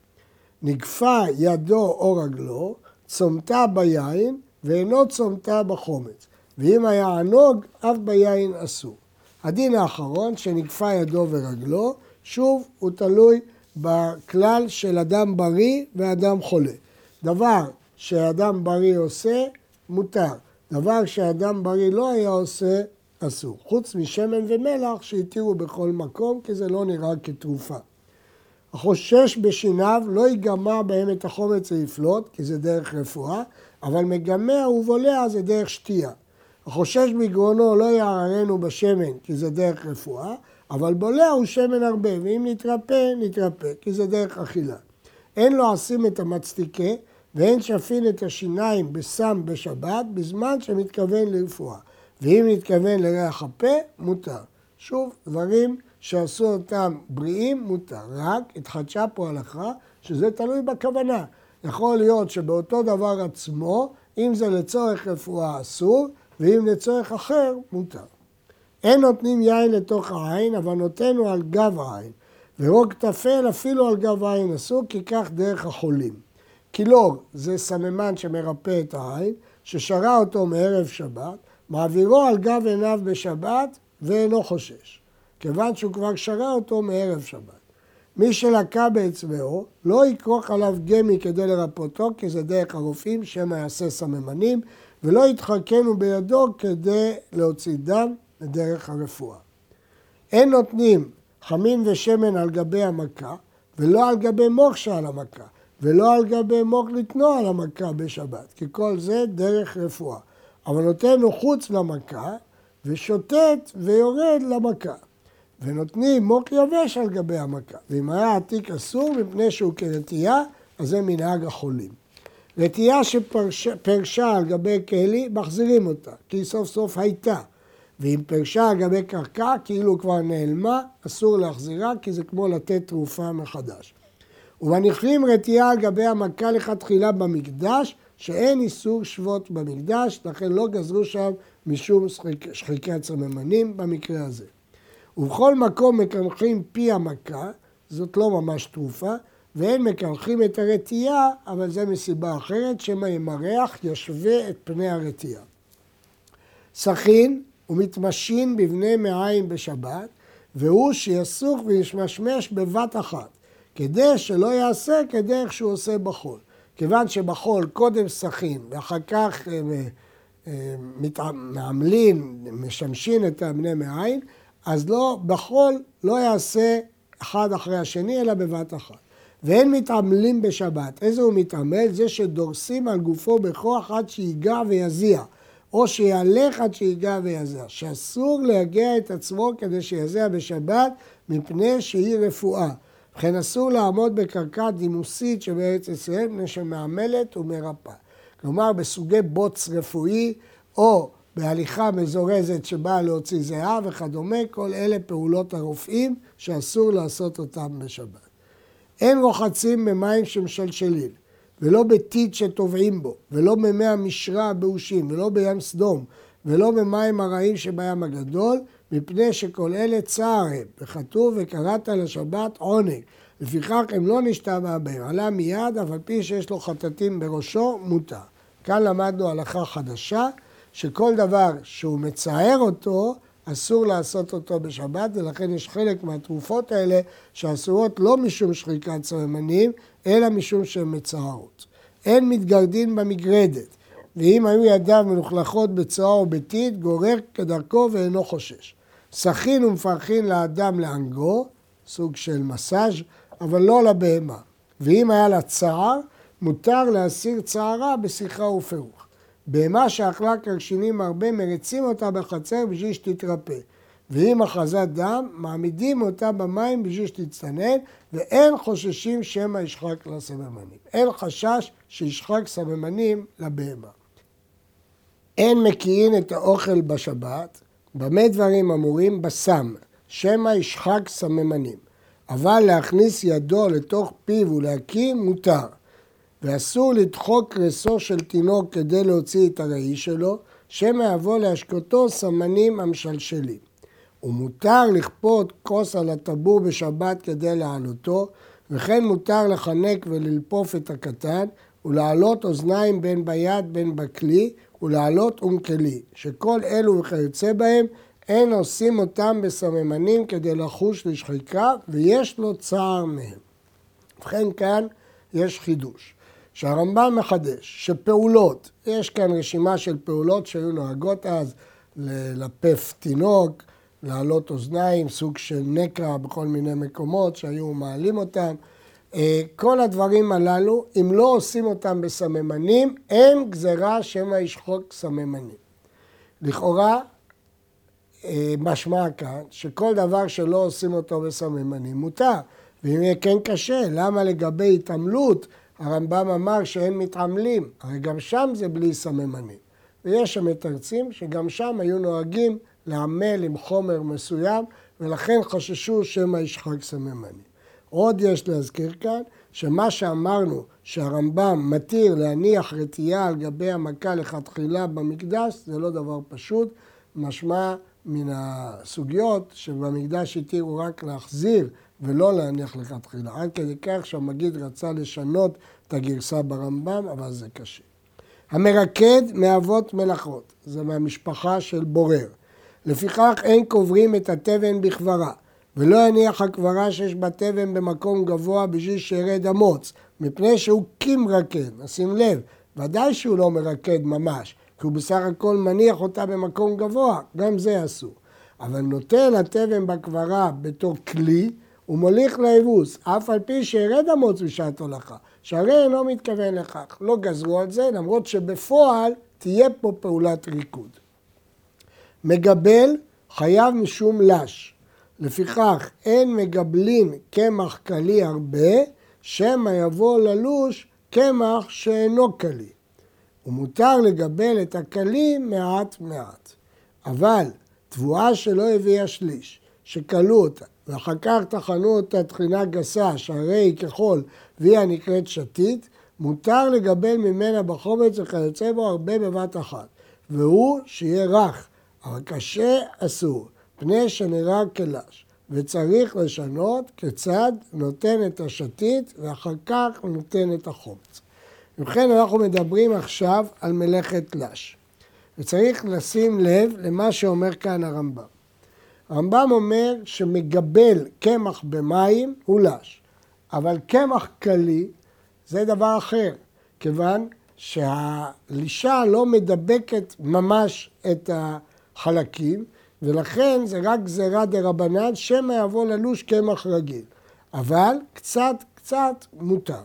נגפה ידו או רגלו, צומתה ביין ואינו צומתה בחומץ. ואם היה ענוג, אף ביין אסור. הדין האחרון, שנגפה ידו ורגלו, שוב, הוא תלוי בכלל של אדם בריא ואדם חולה. דבר שאדם בריא עושה, מותר. דבר שאדם בריא לא היה עושה, אסור. חוץ משמן ומלח שהתירו בכל מקום, כי זה לא נראה כתרופה. החושש בשיניו לא יגמע בהם את החומץ ויפלוט, כי זה דרך רפואה, אבל מגמע ובולע זה דרך שתייה. החושש מגרונו לא יערנו בשמן, כי זה דרך רפואה, אבל בולע הוא שמן הרבה, ואם נתרפא, נתרפא, כי זה דרך אכילה. אין לו עשים את המצתיקה, ואין שפין את השיניים בסם בשבת, בזמן שמתכוון לרפואה. ואם נתכוון לריח הפה, מותר. שוב, דברים שעשו אותם בריאים, מותר. רק התחדשה פה הלכה שזה תלוי בכוונה. יכול להיות שבאותו דבר עצמו, אם זה לצורך רפואה אסור, ואם לצורך אחר, מותר. אין נותנים יין לתוך העין, אבל נותנו על גב העין. ורוג טפל אפילו על גב העין אסור, כי כך דרך החולים. קילוג זה סממן שמרפא את העין, ששרה אותו מערב שבת, מעבירו על גב עיניו בשבת ואינו חושש, כיוון שהוא כבר שרה אותו מערב שבת. מי שלקה באצבעו, לא יכרוך עליו גמי כדי לרפאותו, כי זה דרך הרופאים, שמא יעשה סממנים, ולא יתחכנו בידו כדי להוציא דם לדרך הרפואה. אין נותנים חמין ושמן על גבי המכה, ולא על גבי מוח שעל המכה, ולא על גבי מוח לתנוע על המכה בשבת, כי כל זה דרך רפואה. אבל נותן לו חוץ למכה, ושוטט ויורד למכה. ונותנים מוח יבש על גבי המכה. ואם היה עתיק אסור מפני שהוא כנטייה, אז זה מנהג החולים. נטייה שפרשה על גבי כלי, מחזירים אותה, כי סוף סוף הייתה. ואם פרשה על גבי קרקע, כאילו כבר נעלמה, אסור להחזירה, כי זה כמו לתת תרופה מחדש. ומניחים רתיעה על גבי המכה לכתחילה במקדש, שאין איסור שבות במקדש, לכן לא גזרו שם משום שחיקת סממנים במקרה הזה. ובכל מקום מקנחים פי המכה, זאת לא ממש תרופה, ואין מקנחים את הרטייה, אבל זה מסיבה אחרת, שמא ימרח וישווה את פני הרטייה. סכין וממשמשין בבני מעיים בשבת, והוא שיסוך וימשמש בבת אחת, כדי שלא יעשה כדרך שהוא עושה בחול. כיוון שבחול קודם סכין ואחר כך אה, אה, מעמלין, ממשמשין את הבני מעיים, אז לא, בחול לא יעשה אחד אחרי השני, אלא בבת אחת. ואין מתעמלים בשבת. איזה הוא מתעמל? זה שדורסים על גופו בכוח עד שיגע ויזיע, או שיהלך עד שיגע ויזיע. שאסור להגיע את עצמו כדי שיזיע בשבת, מפני שהיא רפואה. וכן אסור לעמוד בקרקע דימוסית שבארץ ישראל, מפני שמעמלת ומרפאה. כלומר, בסוגי בוץ רפואי, או בהליכה מזורזת שבאה להוציא זיעה וכדומה, כל אלה פעולות הרופאים שאסור לעשות אותם בשבת. אין רוחצים במים שמשלשלים, ולא בטיט שטובעים בו, ולא במי המשרה הבאושים, ולא בים סדום, ולא במים הרעים שבים הגדול, מפני שכל אלה צער הם, וכתוב וקראת לשבת עונג. לפיכך הם לא נשתמע בהם, עלה מיד, אף על פי שיש לו חטטים בראשו, מותר. כאן למדנו הלכה חדשה, שכל דבר שהוא מצער אותו, אסור לעשות אותו בשבת, ולכן יש חלק מהתרופות האלה שאסורות לא משום שחיקת סממנים, אלא משום שהן מצערות. אין מתגרדין במגרדת, ואם היו ידיו מלוכלכות בצואה או בטיט, גורר כדרכו ואינו חושש. סכין ומפרחין לאדם לאנגו, סוג של מסאז', אבל לא לבהמה. ואם היה לה צער, מותר להסיר צערה בשיחה ופירוח. בהמה שאכלה קרשינים הרבה, מריצים אותה בחצר בשביל שתתרפא. ואם אחזת דם, מעמידים אותה במים בשביל שתצטנן, ואין חוששים שמא ישחק לה סממנים. אין חשש שישחק סממנים לבהמה. אין מקיאין את האוכל בשבת, במה דברים אמורים? בסם, שמא ישחק סממנים. אבל להכניס ידו לתוך פיו ולהקים מותר. ואסור לדחוק רסו של תינוק כדי להוציא את הראי שלו, שמא יבוא להשקותו סמנים המשלשלים. ומותר לכפות כוס על הטבור בשבת כדי להעלותו, וכן מותר לחנק וללפוף את הקטן, ולהעלות אוזניים בין ביד בין בכלי, ולהעלות אום כלי, שכל אלו וכיוצא בהם אין עושים אותם בסממנים כדי לחוש לשחיקה, ויש לו צער מהם. ובכן כאן יש חידוש, שהרמב"ם מחדש שפעולות, יש כאן רשימה של פעולות שהיו נוהגות אז ללפף תינוק, להעלות אוזניים, סוג של נקע בכל מיני מקומות שהיו מעלים אותם. אה, כל הדברים הללו, אם לא עושים אותם בסממנים, אין גזירה שמא ישחוק סממנים. לכאורה, אה, משמע כאן שכל דבר שלא עושים אותו בסממנים מותר. ואם יהיה כן קשה, למה לגבי התעמלות הרמב"ם אמר שאין מתעמלים? הרי גם שם זה בלי סממנים. ויש מתרצים שגם שם היו נוהגים לעמל עם חומר מסוים, ולכן חששו שמא ישחק סממנים. עוד יש להזכיר כאן, שמה שאמרנו שהרמב"ם מתיר להניח רטייה על גבי המכה לכתחילה במקדש, זה לא דבר פשוט, משמע מן הסוגיות שבמקדש התירו רק להחזיר ולא להניח לכתחילה. עד כדי כך שהמגיד רצה לשנות את הגרסה ברמב"ם, אבל זה קשה. המרקד מאבות מלאכות, זה מהמשפחה של בורר. לפיכך אין קוברים את התבן בכברה, ולא יניח הקברה שיש בה תבן במקום גבוה בשביל שירד המוץ, מפני שהוא קימרקד, נשים לב, ודאי שהוא לא מרקד ממש, כי הוא בסך הכל מניח אותה במקום גבוה, גם זה אסור. אבל נוטל התבן בקברה בתור כלי, הוא מוליך לאבוס, אף על פי שירד המוץ בשעת הולכה, שהרי אינו מתכוון לכך. לא גזרו על זה, למרות שבפועל תהיה פה פעולת ריקוד. מגבל חייב משום לש. לפיכך אין מגבלין קמח קלי הרבה, שמא יבוא ללוש קמח שאינו קלי. ומותר לגבל את הקלי מעט מעט. אבל תבואה שלא הביאה שליש, שכלו אותה, ואחר כך טחנו אותה טחינה גסה, שהרי היא כחול והיא הנקראת שתית, מותר לגבל ממנה בחומץ וכיוצא בו הרבה בבת אחת, והוא שיהיה רך, אבל קשה אסור, פני שנראה כלש, וצריך לשנות כיצד נותן את השתית ואחר כך נותן את החומץ. ובכן אנחנו מדברים עכשיו על מלאכת לש, וצריך לשים לב למה שאומר כאן הרמב"ם. הרמב"ם אומר שמגבל קמח במים הוא לש, אבל קמח קלי זה דבר אחר, כיוון שהלישה לא מדבקת ממש את החלקים, ולכן זה רק גזירה דה רבנן, שמא יבוא ללוש קמח רגיל. אבל קצת קצת מותר,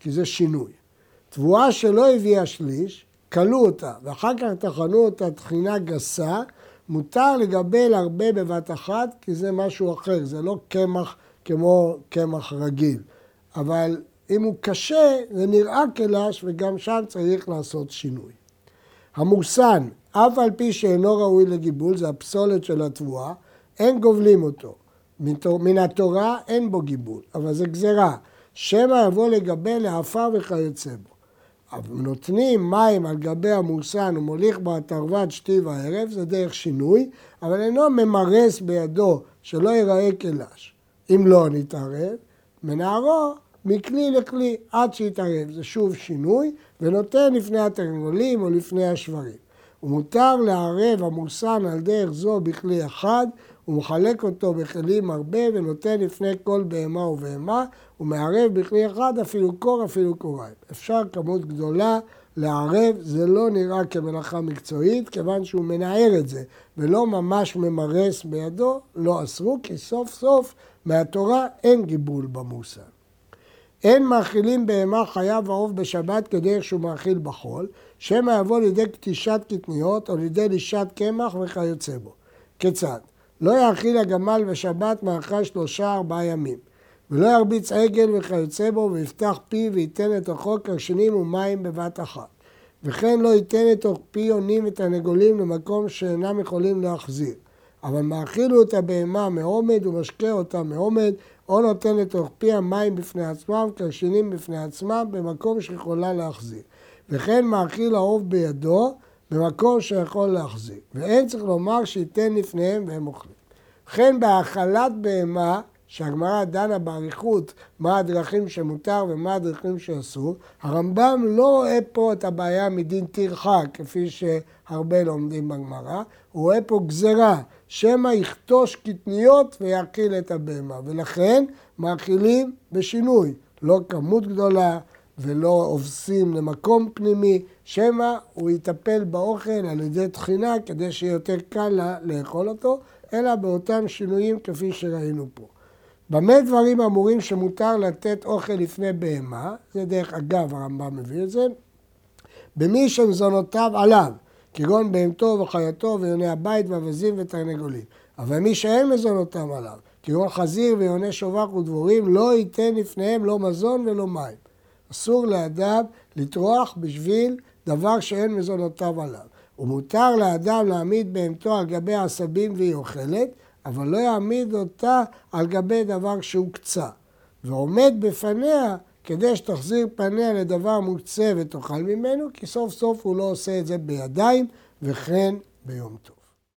כי זה שינוי. תבואה שלא הביאה שליש, כלו אותה, ואחר כך טחנו אותה טחינה גסה, מותר לגבל הרבה בבת אחת, כי זה משהו אחר, זה לא קמח כמו קמח רגיל. אבל אם הוא קשה, זה נראה כלש, וגם שם צריך לעשות שינוי. המוסן, אף על פי שאינו ראוי לגיבול, זה הפסולת של התבואה, אין גובלים אותו. מן התורה אין בו גיבול, אבל זה גזירה. שמא יבוא לגבל לעפר וכיוצא בו. נותנים מים על גבי המוסן ומוליך בו התרווד שתי וערב, זה דרך שינוי, אבל אינו ממרס בידו שלא ייראה כלש. אם לא נתערב, מנערו מכלי לכלי עד שיתערב. זה שוב שינוי, ונותן לפני התרנגולים או לפני השברים. ומותר לערב המוסן על דרך זו בכלי אחד, ומחלק אותו בכלים הרבה, ונותן לפני כל בהמה ובהמה, ומערב בכלי אחד אפילו קור אפילו קוריים. אפשר כמות גדולה לערב, זה לא נראה כמלאכה מקצועית, כיוון שהוא מנער את זה, ולא ממש ממרס בידו, לא אסרו, כי סוף סוף מהתורה אין גיבול במוסן. אין מאכילים בהמה חיה ועוף בשבת כדרך שהוא מאכיל בחול, שמא יבוא לידי קטישת קטניות או לידי לישת קמח וכיוצא בו. כיצד? לא יאכיל הגמל בשבת מאכל שלושה ארבעה ימים, ולא ירביץ עגל וכיוצא בו, ויפתח פי וייתן לתוכו קרשנים ומים בבת אחת. וכן לא ייתן לתוך פי יונים ותרנגולים למקום שאינם יכולים להחזיר. אבל מאכילו את הבהמה מעומד ומשקה אותה מעומד, או נותן לתוך פי המים בפני עצמם, קרשינים בפני עצמם, במקום שיכולה להחזיר. וכן מאכיל העוף בידו, במקום שיכול להחזיר. ואין צריך לומר שייתן לפניהם והם אוכלים. וכן בהאכלת בהמה, שהגמרא דנה באריכות מה הדרכים שמותר ומה הדרכים שאסור, הרמב"ם לא רואה פה את הבעיה מדין טרחה, כפי שהרבה לומדים בגמרא, הוא רואה פה גזרה, שמא יכתוש קטניות ויאכיל את הבהמה, ולכן מאכילים בשינוי, לא כמות גדולה ולא אובסים למקום פנימי, שמא הוא יטפל באוכל על ידי תחינה כדי שיהיה יותר קל לאכול אותו, אלא באותם שינויים כפי שראינו פה. במה דברים אמורים שמותר לתת אוכל לפני בהמה, זה דרך אגב הרמב"ם מביא את זה, במי שמזונותיו עליו, כגון בהמתו וחייתו ויוני הבית ואווזים ותרנגולים. אבל מי שאין מזונותיו עליו, כגון חזיר ויוני שובח ודבורים, לא ייתן לפניהם לא מזון ולא מים. אסור לאדם לטרוח בשביל דבר שאין מזונותיו עליו. ומותר לאדם להעמיד בהמתו על גבי עשבים והיא אוכלת, אבל לא יעמיד אותה על גבי דבר שהוקצה. ועומד בפניה כדי שתחזיר פניה לדבר מוקצה ותאכל ממנו, כי סוף סוף הוא לא עושה את זה בידיים וכן ביום טוב.